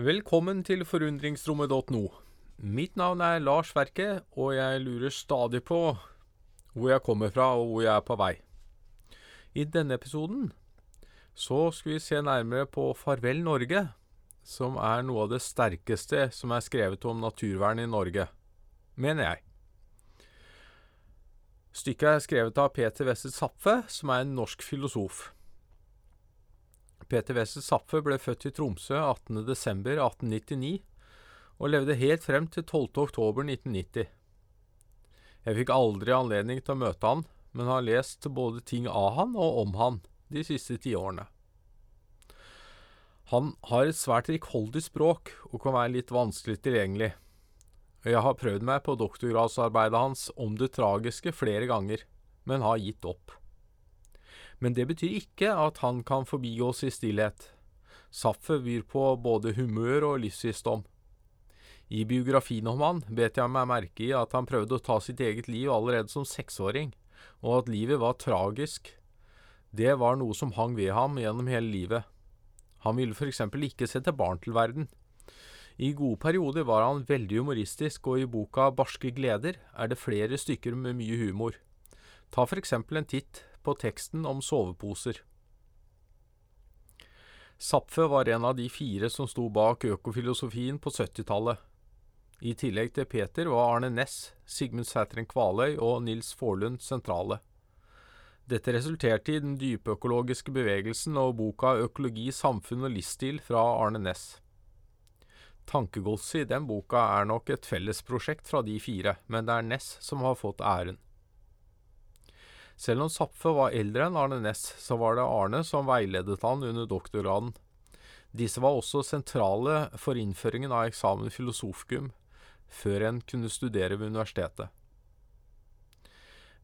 Velkommen til forundringsrommet.no. Mitt navn er Lars Verke, og jeg lurer stadig på hvor jeg kommer fra og hvor jeg er på vei. I denne episoden så skal vi se nærmere på Farvel Norge, som er noe av det sterkeste som er skrevet om naturvern i Norge, mener jeg. Stykket er skrevet av Peter Wessel Zapfe, som er en norsk filosof. Peter Wessel Zapfe ble født i Tromsø 18.12.1899 og levde helt frem til 12.10.1990. Jeg fikk aldri anledning til å møte han, men har lest både ting av han og om han de siste tiårene. Han har et svært rikholdig språk og kan være litt vanskelig tilgjengelig. Jeg har prøvd meg på doktorgradsarbeidet hans om det tragiske flere ganger, men har gitt opp. Men det betyr ikke at han kan forbigås i stillhet. Zapfe byr på både humør og livsvisdom. I biografien om han bet jeg meg merke i at han prøvde å ta sitt eget liv allerede som seksåring, og at livet var tragisk. Det var noe som hang ved ham gjennom hele livet. Han ville for eksempel ikke sette barn til verden. I gode perioder var han veldig humoristisk, og i boka Barske gleder er det flere stykker med mye humor. Ta for eksempel en titt på teksten om soveposer. Zapfe var en av de fire som sto bak økofilosofien på 70-tallet. I tillegg til Peter var Arne Næss, Sigmund Sætren Kvaløy og Nils Forlund sentrale. Dette resulterte i den dypøkologiske bevegelsen og boka Økologi, samfunn og livsstil fra Arne Næss. Tankegodset i den boka er nok et fellesprosjekt fra de fire, men det er Næss som har fått æren. Selv om Zapfe var eldre enn Arne Næss, så var det Arne som veiledet han under doktorgraden. Disse var også sentrale for innføringen av eksamen filosofkum, før en kunne studere ved universitetet.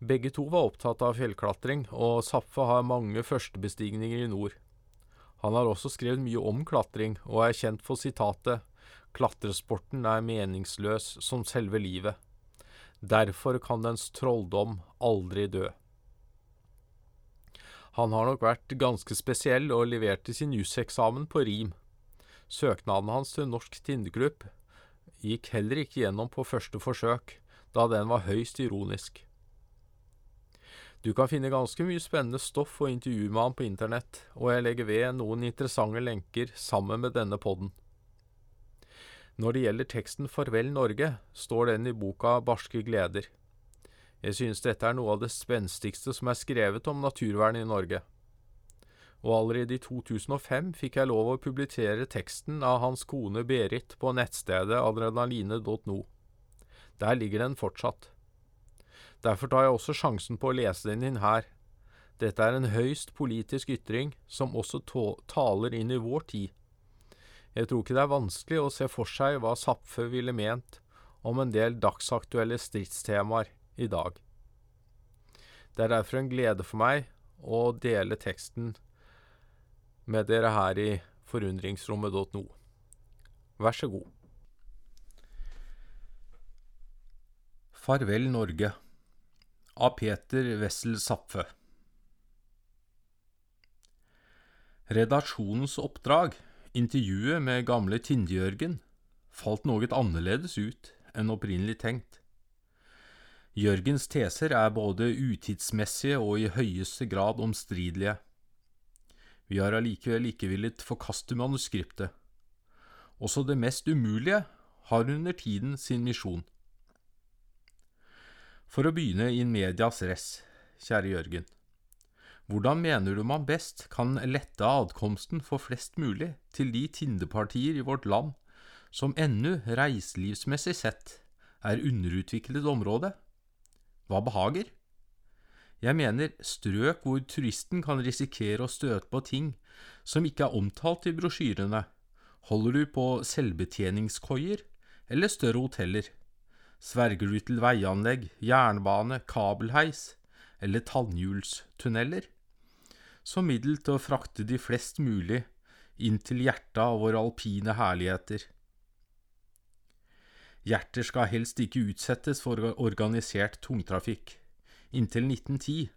Begge to var opptatt av fjellklatring, og Zapfe har mange førstebestigninger i nord. Han har også skrevet mye om klatring, og er kjent for sitatet Klatresporten er meningsløs som selve livet. Derfor kan dens trolldom aldri dø. Han har nok vært ganske spesiell og leverte sin juseksamen på rim. Søknaden hans til Norsk Tindeklubb gikk heller ikke gjennom på første forsøk, da den var høyst ironisk. Du kan finne ganske mye spennende stoff og intervjue med ham på internett, og jeg legger ved noen interessante lenker sammen med denne podden. Når det gjelder teksten Farvel Norge, står den i boka Barske gleder. Jeg synes dette er noe av det spenstigste som er skrevet om naturvern i Norge. Og allerede i 2005 fikk jeg lov å publisere teksten av hans kone Berit på nettstedet adrenaline.no. Der ligger den fortsatt. Derfor tar jeg også sjansen på å lese den inn her. Dette er en høyst politisk ytring som også taler inn i vår tid. Jeg tror ikke det er vanskelig å se for seg hva Zapfe ville ment om en del dagsaktuelle stridstemaer i dag. Det er derfor en glede for meg å dele teksten med dere her i forundringsrommet.no. Vær så god. Farvel Norge av Peter Wessel Zapfe. Redaksjonens oppdrag, intervjuet med gamle Tinde-Jørgen, falt noe annerledes ut enn opprinnelig tenkt. Jørgens teser er både utidsmessige og i høyeste grad omstridelige. Vi har allikevel ikke villet forkaste manuskriptet. Også det mest umulige har under tiden sin misjon. For å begynne in medias res, kjære Jørgen. Hvordan mener du man best kan lette adkomsten for flest mulig til de tindepartier i vårt land som ennå reiselivsmessig sett er underutviklet område? Hva behager? Jeg mener strøk hvor turisten kan risikere å støte på ting som ikke er omtalt i brosjyrene. Holder du på selvbetjeningskoier eller større hoteller? Sverger du til veianlegg, jernbane, kabelheis eller tannhjulstunneler? Som middel til å frakte de flest mulig inn til hjertet av våre alpine herligheter. Hjerter skal helst ikke utsettes for organisert tungtrafikk. Inntil 1910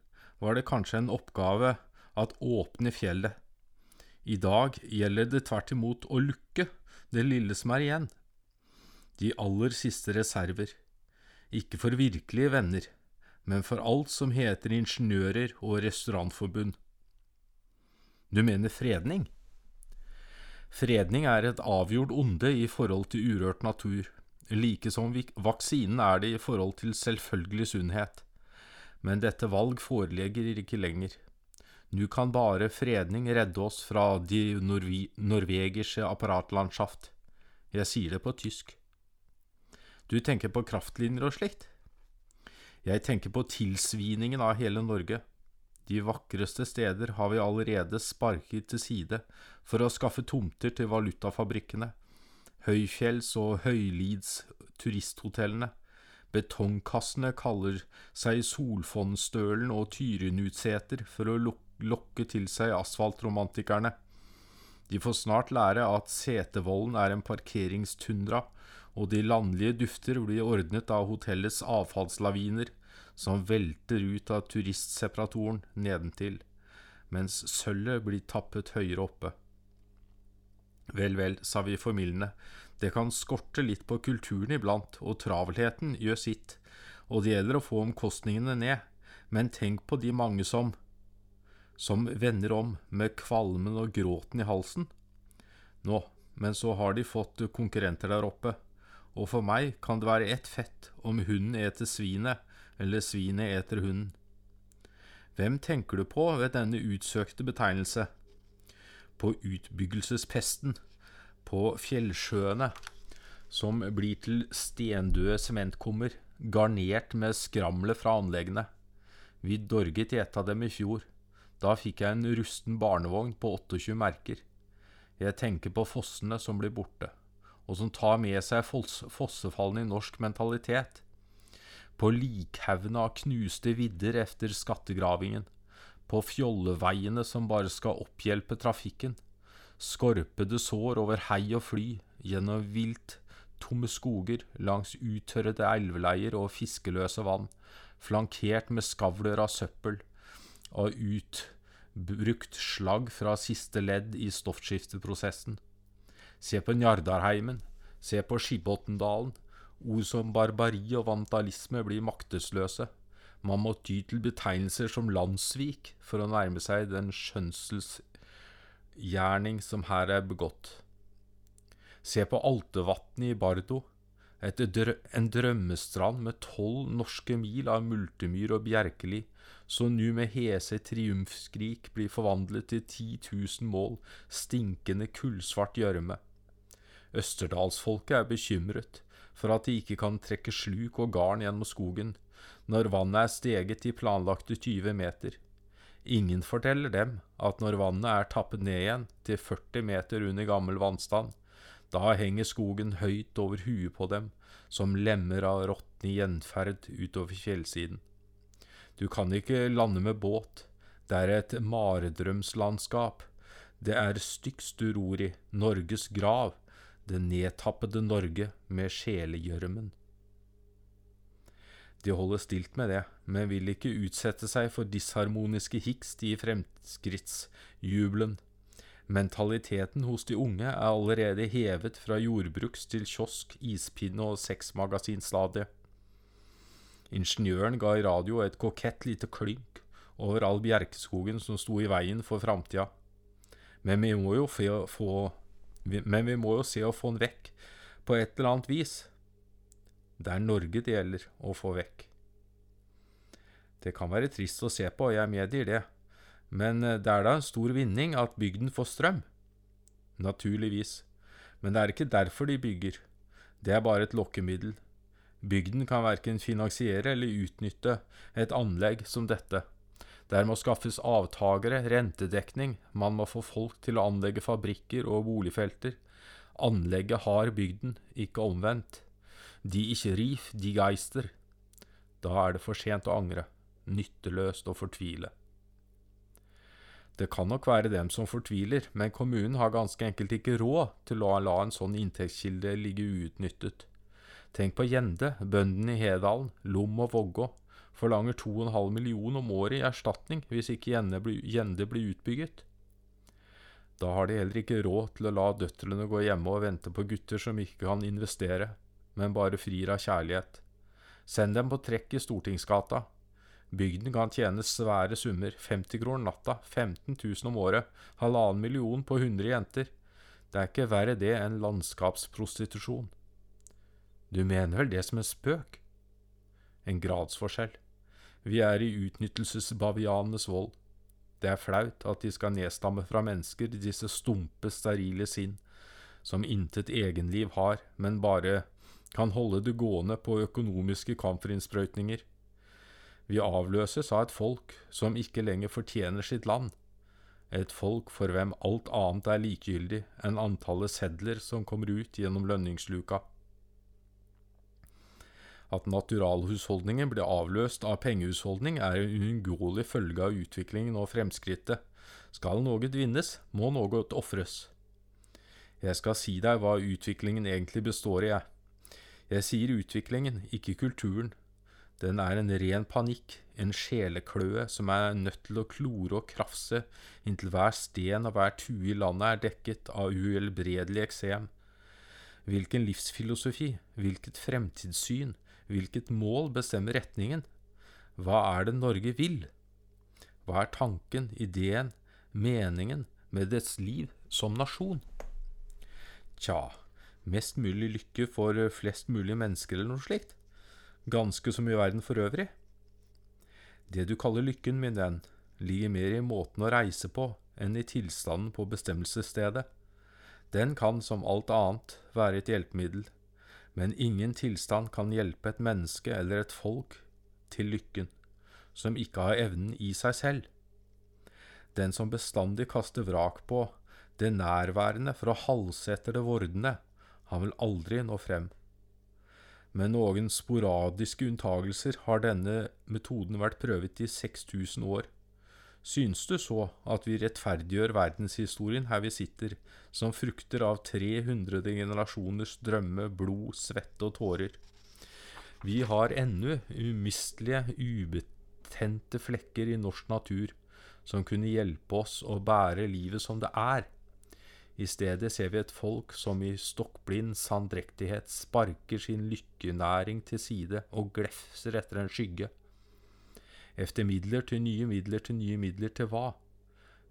var det kanskje en oppgave at åpne fjellet. I dag gjelder det tvert imot å lukke det lille som er igjen, de aller siste reserver, ikke for virkelige venner, men for alt som heter ingeniører og restaurantforbund. Du mener fredning? Fredning er et avgjort onde i forhold til urørt natur, like som vaksinen er det i forhold til selvfølgelig sunnhet. Men dette valg foreligger ikke lenger. Nå kan bare fredning redde oss fra de norvi norvegiske apparatlandschaft. Jeg sier det på tysk. Du tenker på kraftlinjer og slikt? Jeg tenker på tilsviningen av hele Norge. De vakreste steder har vi allerede sparket til side for å skaffe tomter til valutafabrikkene, høyfjells- og høylids turisthotellene. Betongkassene kaller seg Solfonnstølen og Tyrinutseter for å lokke til seg asfaltromantikerne. De får snart lære at Setervollen er en parkeringstundra, og de landlige dufter blir ordnet av hotellets avfallslaviner som velter ut av turistseparatoren nedentil, mens sølvet blir tappet høyere oppe. Vel, vel, sa vi formildende, det kan skorte litt på kulturen iblant, og travelheten gjør sitt, og det gjelder å få omkostningene ned, men tenk på de mange som som vender om med kvalmen og gråten i halsen. Nå, men så har de fått konkurrenter der oppe, og for meg kan det være ett fett om hunden eter svinet eller svinet eter hunden. Hvem tenker du på ved denne utsøkte betegnelse? På utbyggelsespesten, på fjellsjøene, som blir til stendøde sementkummer, garnert med skramlet fra anleggene. Vi dorget i et av dem i fjor. Da fikk jeg en rusten barnevogn på 28 merker. Jeg tenker på fossene som blir borte, og som tar med seg fossefallene i norsk mentalitet på likhaugene av knuste vidder etter skattegravingen, på fjolleveiene som bare skal opphjelpe trafikken, skorpede sår over hei og fly, gjennom vilt tomme skoger, langs uttørrede elveleier og fiskeløse vann, flankert med skavler av søppel, og utbrukt slagg fra siste ledd i stoffskifteprosessen. Se på Njardarheimen, se på Skibotndalen, Ord som barbari og vandalisme blir maktesløse. Man må ty til betegnelser som landssvik for å nærme seg den skjønselsgjerning som her er begått. Se på Altevatnet i Bardo, drø en drømmestrand med tolv norske mil av multemyr og bjerkeli, som nu med hese triumfskrik blir forvandlet til ti tusen mål stinkende kullsvart gjørme. Østerdalsfolket er bekymret for at de ikke kan trekke sluk og garn gjennom skogen når vannet er steget til planlagte 20 meter. Ingen forteller dem at når vannet er tappet ned igjen til 40 meter under gammel vannstand, da henger skogen høyt over huet på dem, som lemmer av råtne gjenferd utover fjellsiden. Du kan ikke lande med båt, det er et maredrømslandskap. Det er styggst du ror i, Norges grav, det nedtappede Norge med sjelegjørmen. De holder stilt med det, men vil ikke utsette seg for disharmoniske hikst i fremskrittsjubelen. Mentaliteten hos de unge er allerede hevet fra jordbruks til kiosk, ispinne og sexmagasinstadie. Ingeniøren ga i radio et kokett lite klynk over all bjerkeskogen som sto i veien for framtida. Men men vi må jo se å få den vekk på et eller annet vis. Det er Norge det gjelder å få vekk. Det kan være trist å se på, og jeg medgir det, men eh, det er da en stor vinning at bygden får strøm. Naturligvis, men det er ikke derfor de bygger. Det er bare et lokkemiddel. Bygden kan verken finansiere eller utnytte et anlegg som dette. Der må skaffes avtagere, rentedekning, man må få folk til å anlegge fabrikker og boligfelter. Anlegget har bygden, ikke omvendt. De ikke rif, de geister. Da er det for sent å angre, nytteløst å fortvile. Det kan nok være dem som fortviler, men kommunen har ganske enkelt ikke råd til å la en sånn inntektskilde ligge uutnyttet. Tenk på Gjende, bøndene i Hedalen, Lom og Vågå, forlanger 2,5 millioner om året i erstatning hvis ikke Gjende blir utbygget. Da har de heller ikke råd til å la døtrene gå hjemme og vente på gutter som ikke kan investere, men bare frir av kjærlighet. Send dem på trekk i Stortingsgata. Bygden kan tjene svære summer, 50 kroner natta, 15 000 om året, halvannen million på 100 jenter. Det er ikke verre det enn landskapsprostitusjon. Du mener vel det som en spøk? En gradsforskjell. Vi er i utnyttelsesbavianenes vold. Det er flaut at de skal nedstamme fra mennesker disse stumpe, sterile sinn, som intet egenliv har, men bare kan holde det gående på økonomiske kamferinnsprøytninger. Vi avløses av et folk som ikke lenger fortjener sitt land, et folk for hvem alt annet er likegyldig enn antallet sedler som kommer ut gjennom lønningsluka. At naturalhusholdningen blir avløst av pengehusholdning, er en uunngåelig følge av utviklingen og fremskrittet. Skal noe vinnes, må noe ofres. Jeg skal si deg hva utviklingen egentlig består i, jeg. Jeg sier utviklingen, ikke kulturen. Den er en ren panikk, en sjelekløe som er nødt til å klore og krafse inntil hver sten og hver tue i landet er dekket av uhelbredelig eksem. Hvilken livsfilosofi, hvilket fremtidssyn, Hvilket mål bestemmer retningen? Hva er det Norge vil? Hva er tanken, ideen, meningen med dets liv som nasjon? Tja, mest mulig lykke for flest mulig mennesker eller noe slikt. Ganske som i verden for øvrig. Det du kaller lykken, min venn, ligger mer i måten å reise på enn i tilstanden på bestemmelsesstedet. Den kan, som alt annet, være et hjelpemiddel men ingen tilstand kan hjelpe et menneske eller et folk til lykken, som ikke har evnen i seg selv. Den som bestandig kaster vrak på det nærværende for å halse etter det vordende, han vil aldri nå frem. Med noen sporadiske unntagelser har denne metoden vært prøvet i 6000 år. Syns du så at vi rettferdiggjør verdenshistorien her vi sitter, som frukter av 300 generasjoners drømme, blod, svette og tårer? Vi har ennå umistelige, ubetente flekker i norsk natur som kunne hjelpe oss å bære livet som det er. I stedet ser vi et folk som i stokkblind sandrektighet sparker sin lykkenæring til side og glefser etter en skygge. Efter midler til nye midler til nye midler til hva?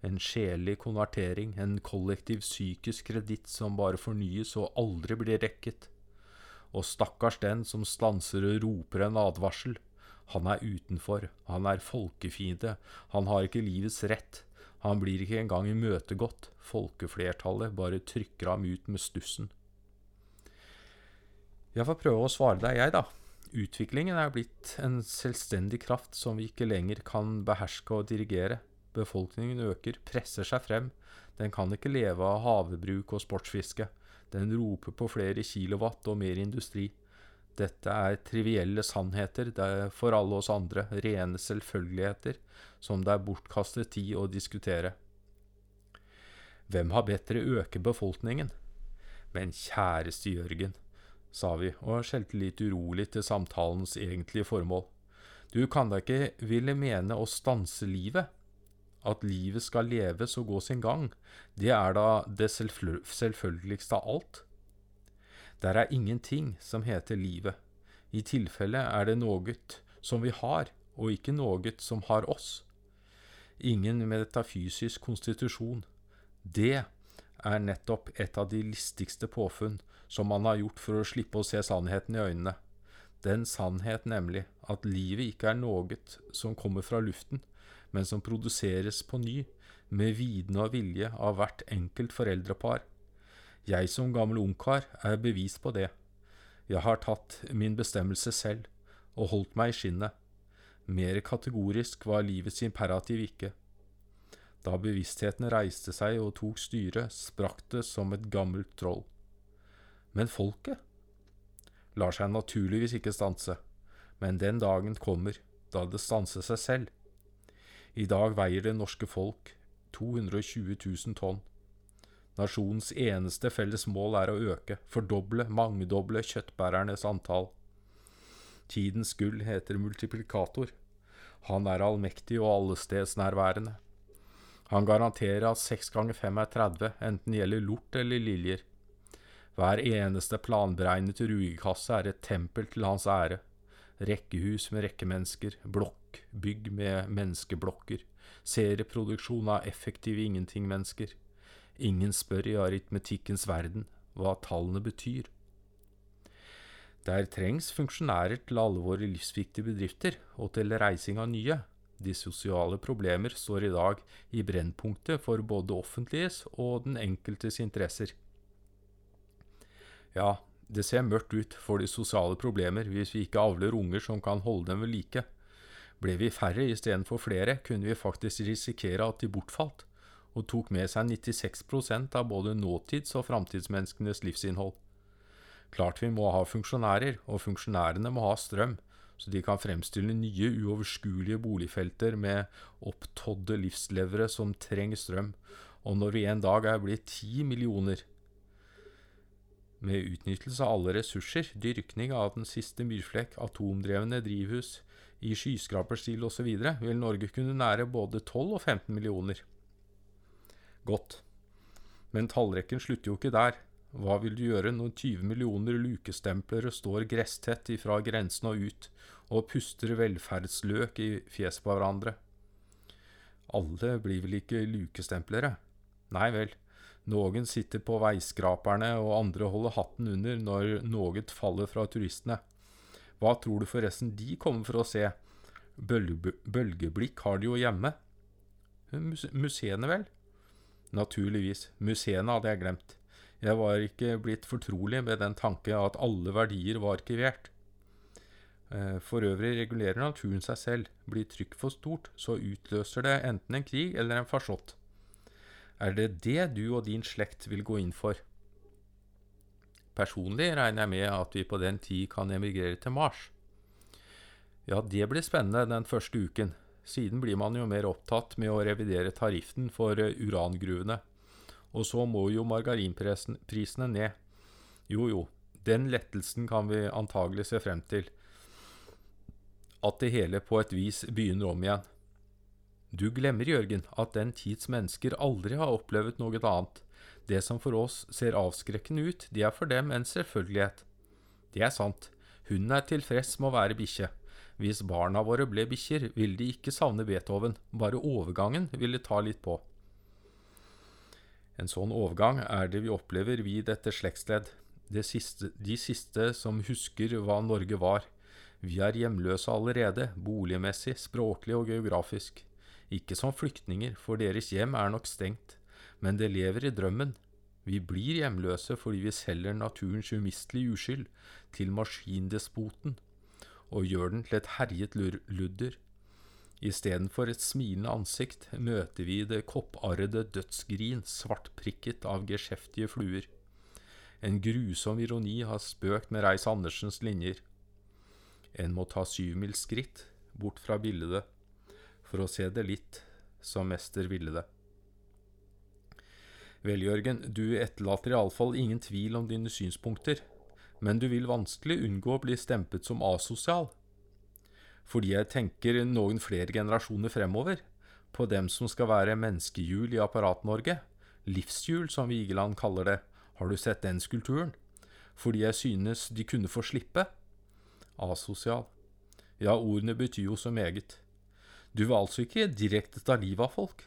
En sjelelig konvertering, en kollektiv psykisk kreditt som bare fornyes og aldri blir rekket. Og stakkars den som stanser og roper en advarsel. Han er utenfor, han er folkefiende, han har ikke livets rett, han blir ikke engang imøtegått, folkeflertallet bare trykker ham ut med stussen. Jeg får prøve å svare deg, jeg, da. Utviklingen er blitt en selvstendig kraft som vi ikke lenger kan beherske og dirigere. Befolkningen øker, presser seg frem. Den kan ikke leve av havebruk og sportsfiske. Den roper på flere kilowatt og mer industri. Dette er trivielle sannheter for alle oss andre, rene selvfølgeligheter, som det er bortkastet tid å diskutere. Hvem har bedt dere øke befolkningen? Men kjæreste Jørgen, sa vi, og skjelte litt urolig til samtalens egentlige formål. Du kan da ikke ville mene å stanse livet? At livet skal leves og gå sin gang, det er da det selvfølgeligste av alt? Der er ingenting som heter livet. I tilfelle er det noe som vi har, og ikke noe som har oss. Ingen metafysisk konstitusjon. Det er nettopp et av de listigste påfunn som man har gjort for å slippe å se sannheten i øynene. Den sannhet nemlig at livet ikke er noe som kommer fra luften, men som produseres på ny, med viten og vilje av hvert enkelt foreldrepar. Jeg som gammel ungkar er bevis på det. Jeg har tatt min bestemmelse selv, og holdt meg i skinnet. Mer kategorisk var livets imperativ ikke. Da bevisstheten reiste seg og tok styret, sprakk det som et gammelt troll. Men folket lar seg naturligvis ikke stanse, men den dagen kommer da det stanser seg selv. I dag veier det norske folk 220 000 tonn. Nasjonens eneste felles mål er å øke, fordoble, mangedoble kjøttbærernes antall. Tidens gull heter multiplikator. Han er allmektig og allestedsnærværende. Han garanterer at seks ganger fem er 30, enten det gjelder lort eller liljer. Hver eneste planberegnede rugekasse er et tempel til hans ære. Rekkehus med rekkemennesker, blokk, bygg med menneskeblokker, serieproduksjon av effektive ingenting-mennesker. Ingen spør i aritmetikkens verden hva tallene betyr. Der trengs funksjonærer til alle våre livsviktige bedrifter, og til reising av nye. De sosiale problemer står i dag i brennpunktet for både offentliges og den enkeltes interesser. Ja, det ser mørkt ut for de sosiale problemer hvis vi ikke avler unger som kan holde dem ved like. Ble vi færre istedenfor flere, kunne vi faktisk risikere at de bortfalt, og tok med seg 96% av både nåtids- og framtidsmenneskenes livsinnhold. Klart vi må ha funksjonærer, og funksjonærene må ha strøm, så de kan fremstille nye, uoverskuelige boligfelter med opptådde livslevere som trenger strøm, og når vi en dag er blitt ti millioner, med utnyttelse av alle ressurser, dyrkning av den siste myrflekk, atomdrevne drivhus i skyskraperstil osv., vil Norge kunne nære både 12 og 15 millioner. Godt. Men tallrekken slutter jo ikke der. Hva vil du gjøre når 20 millioner lukestemplere står gresstett ifra grensen og ut, og puster velferdsløk i fjeset på hverandre? Alle blir vel ikke lukestemplere? Nei vel. Noen sitter på veiskraperne, og andre holder hatten under når noe faller fra turistene. Hva tror du forresten de kommer for å se? Bølge, bølgeblikk har de jo hjemme. Museene, vel? Naturligvis. Museene hadde jeg glemt. Jeg var ikke blitt fortrolig med den tanke at alle verdier var arkivert. Eh, for øvrig regulerer naturen seg selv. Blir trykk for stort, så utløser det enten en krig eller en farsott. Er det det du og din slekt vil gå inn for? Personlig regner jeg med at vi på den tid kan emigrere til Mars. Ja, det blir spennende den første uken. Siden blir man jo mer opptatt med å revidere tariffen for eh, urangruvene. Og så må jo margarinprisene ned. Jo jo, den lettelsen kan vi antagelig se frem til. At det hele på et vis begynner om igjen. Du glemmer, Jørgen, at den tids mennesker aldri har opplevd noe annet. Det som for oss ser avskrekkende ut, det er for dem en selvfølgelighet. Det er sant, hunden er tilfreds med å være bikkje. Hvis barna våre ble bikkjer, ville de ikke savne Beethoven, bare overgangen ville ta litt på. En sånn overgang er det vi opplever vid dette slektsledd, siste, de siste som husker hva Norge var. Vi er hjemløse allerede, boligmessig, språklig og geografisk. Ikke som flyktninger, for deres hjem er nok stengt, men det lever i drømmen. Vi blir hjemløse fordi vi selger naturens umistelige uskyld til maskindespoten og gjør den til et herjet ludder. Istedenfor et smilende ansikt møter vi det kopparrede dødsgrin svartprikket av geskjeftige fluer. En grusom ironi har spøkt med Reis Andersens linjer. En må ta syvmilsskritt bort fra bildet for å se det litt som mester ville det. Vel, Jørgen, du etterlater iallfall ingen tvil om dine synspunkter, men du vil vanskelig unngå å bli stempet som asosial. Fordi jeg tenker noen flere generasjoner fremover, på dem som skal være menneskehjul i Apparat-Norge, livshjul som Vigeland kaller det, har du sett den skulpturen? Fordi jeg synes de kunne få slippe? Asosial. Ja, ordene betyr jo så meget. Du vil altså ikke direkte ta livet av folk.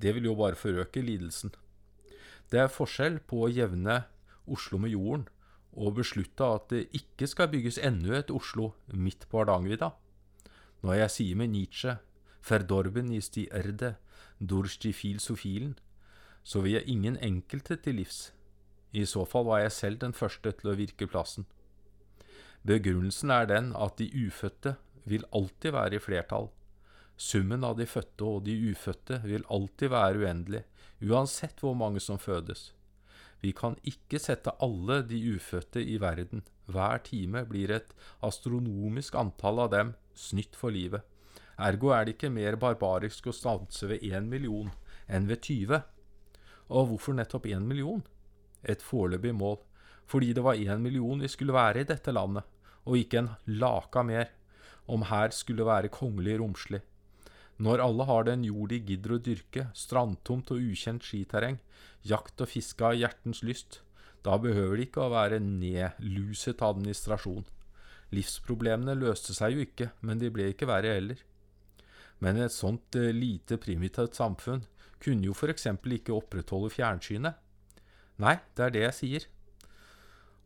Det vil jo bare forøke lidelsen. Det er forskjell på å jevne Oslo med jorden og beslutta at det ikke skal bygges enda et Oslo midt på Hardangervidda. Når jeg sier med Nietzsche 'Verdorben ist die Erde, durch die Philosophien', så vil jeg ingen enkelte til livs. I så fall var jeg selv den første til å virke plassen. Begrunnelsen er den at de ufødte vil alltid være i flertall, Summen av de fødte og de ufødte vil alltid være uendelig, uansett hvor mange som fødes. Vi kan ikke sette alle de ufødte i verden. Hver time blir et astronomisk antall av dem snytt for livet. Ergo er det ikke mer barbarisk å stanse ved én million enn ved 20. Og hvorfor nettopp én million? Et foreløpig mål. Fordi det var én million vi skulle være i dette landet, og ikke en laka mer. Om her skulle være kongelig romslig. Når alle har den jord de gidder å dyrke, strandtomt og ukjent skiterreng, jakt og fiske av hjertens lyst, da behøver det ikke å være nedluset administrasjon. Livsproblemene løste seg jo ikke, men de ble ikke verre heller. Men et sånt eh, lite primitivt samfunn kunne jo for eksempel ikke opprettholde fjernsynet. Nei, det er det jeg sier.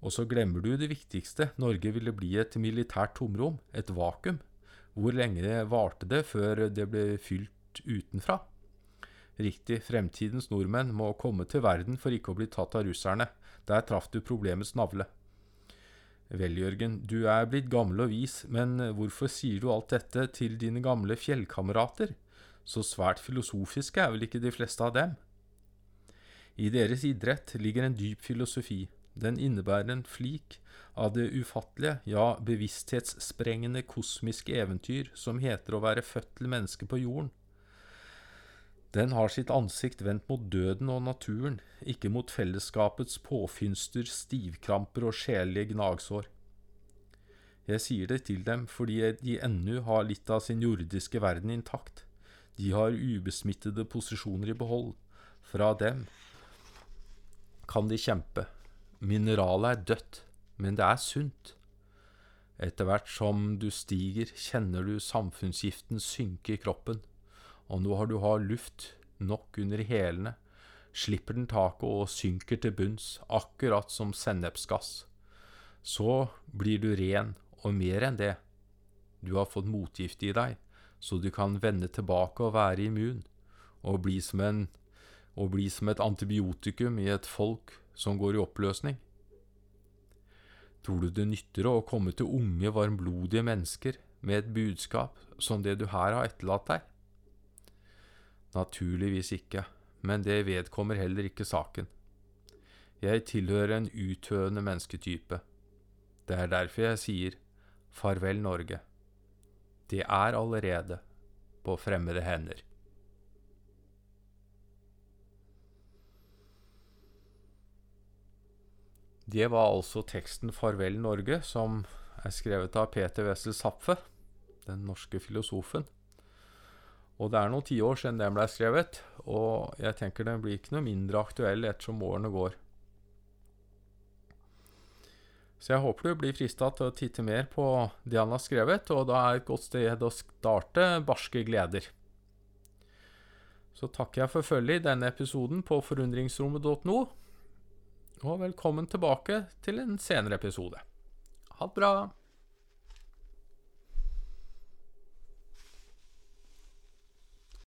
Og så glemmer du det viktigste, Norge ville bli et militært tomrom, et vakuum. Hvor lenge varte det før det ble fylt utenfra? Riktig, fremtidens nordmenn må komme til verden for ikke å bli tatt av russerne. Der traff du problemets navle. Vel, Jørgen, du er blitt gammel og vis, men hvorfor sier du alt dette til dine gamle fjellkamerater? Så svært filosofiske er vel ikke de fleste av dem? I deres idrett ligger en dyp filosofi. Den innebærer en flik av det ufattelige, ja, bevissthetssprengende kosmiske eventyr som heter å være født til menneske på jorden. Den har sitt ansikt vendt mot døden og naturen, ikke mot fellesskapets påfynster, stivkramper og sjelelige gnagsår. Jeg sier det til dem fordi de ennå har litt av sin jordiske verden intakt. De har ubesmittede posisjoner i behold. Fra dem kan de kjempe. Mineralet er dødt, men det er sunt. Etter hvert som du stiger, kjenner du samfunnsgiften synke i kroppen. Og nå har du har luft nok under hælene, slipper den taket og synker til bunns, akkurat som sennepsgass. Så blir du ren, og mer enn det. Du har fått motgift i deg, så du kan vende tilbake og være immun, og bli som, en, og bli som et antibiotikum i et folk som går i oppløsning. Tror du det nytter å komme til unge, varmblodige mennesker med et budskap som det du her har etterlatt deg? Naturligvis ikke, men det vedkommer heller ikke saken. Jeg tilhører en uthøende mennesketype. Det er derfor jeg sier farvel, Norge. Det er allerede på fremmede hender. Det var altså teksten 'Farvel, Norge', som er skrevet av Peter Wessel Zapfe, den norske filosofen. Og det er noen tiår siden den ble skrevet, og jeg tenker den blir ikke noe mindre aktuell ettersom årene går. Så jeg håper du blir frista til å titte mer på det han har skrevet, og da er et godt sted å starte barske gleder. Så takker jeg for følget i denne episoden på forundringsrommet.no, og velkommen tilbake til en senere episode. Ha det bra!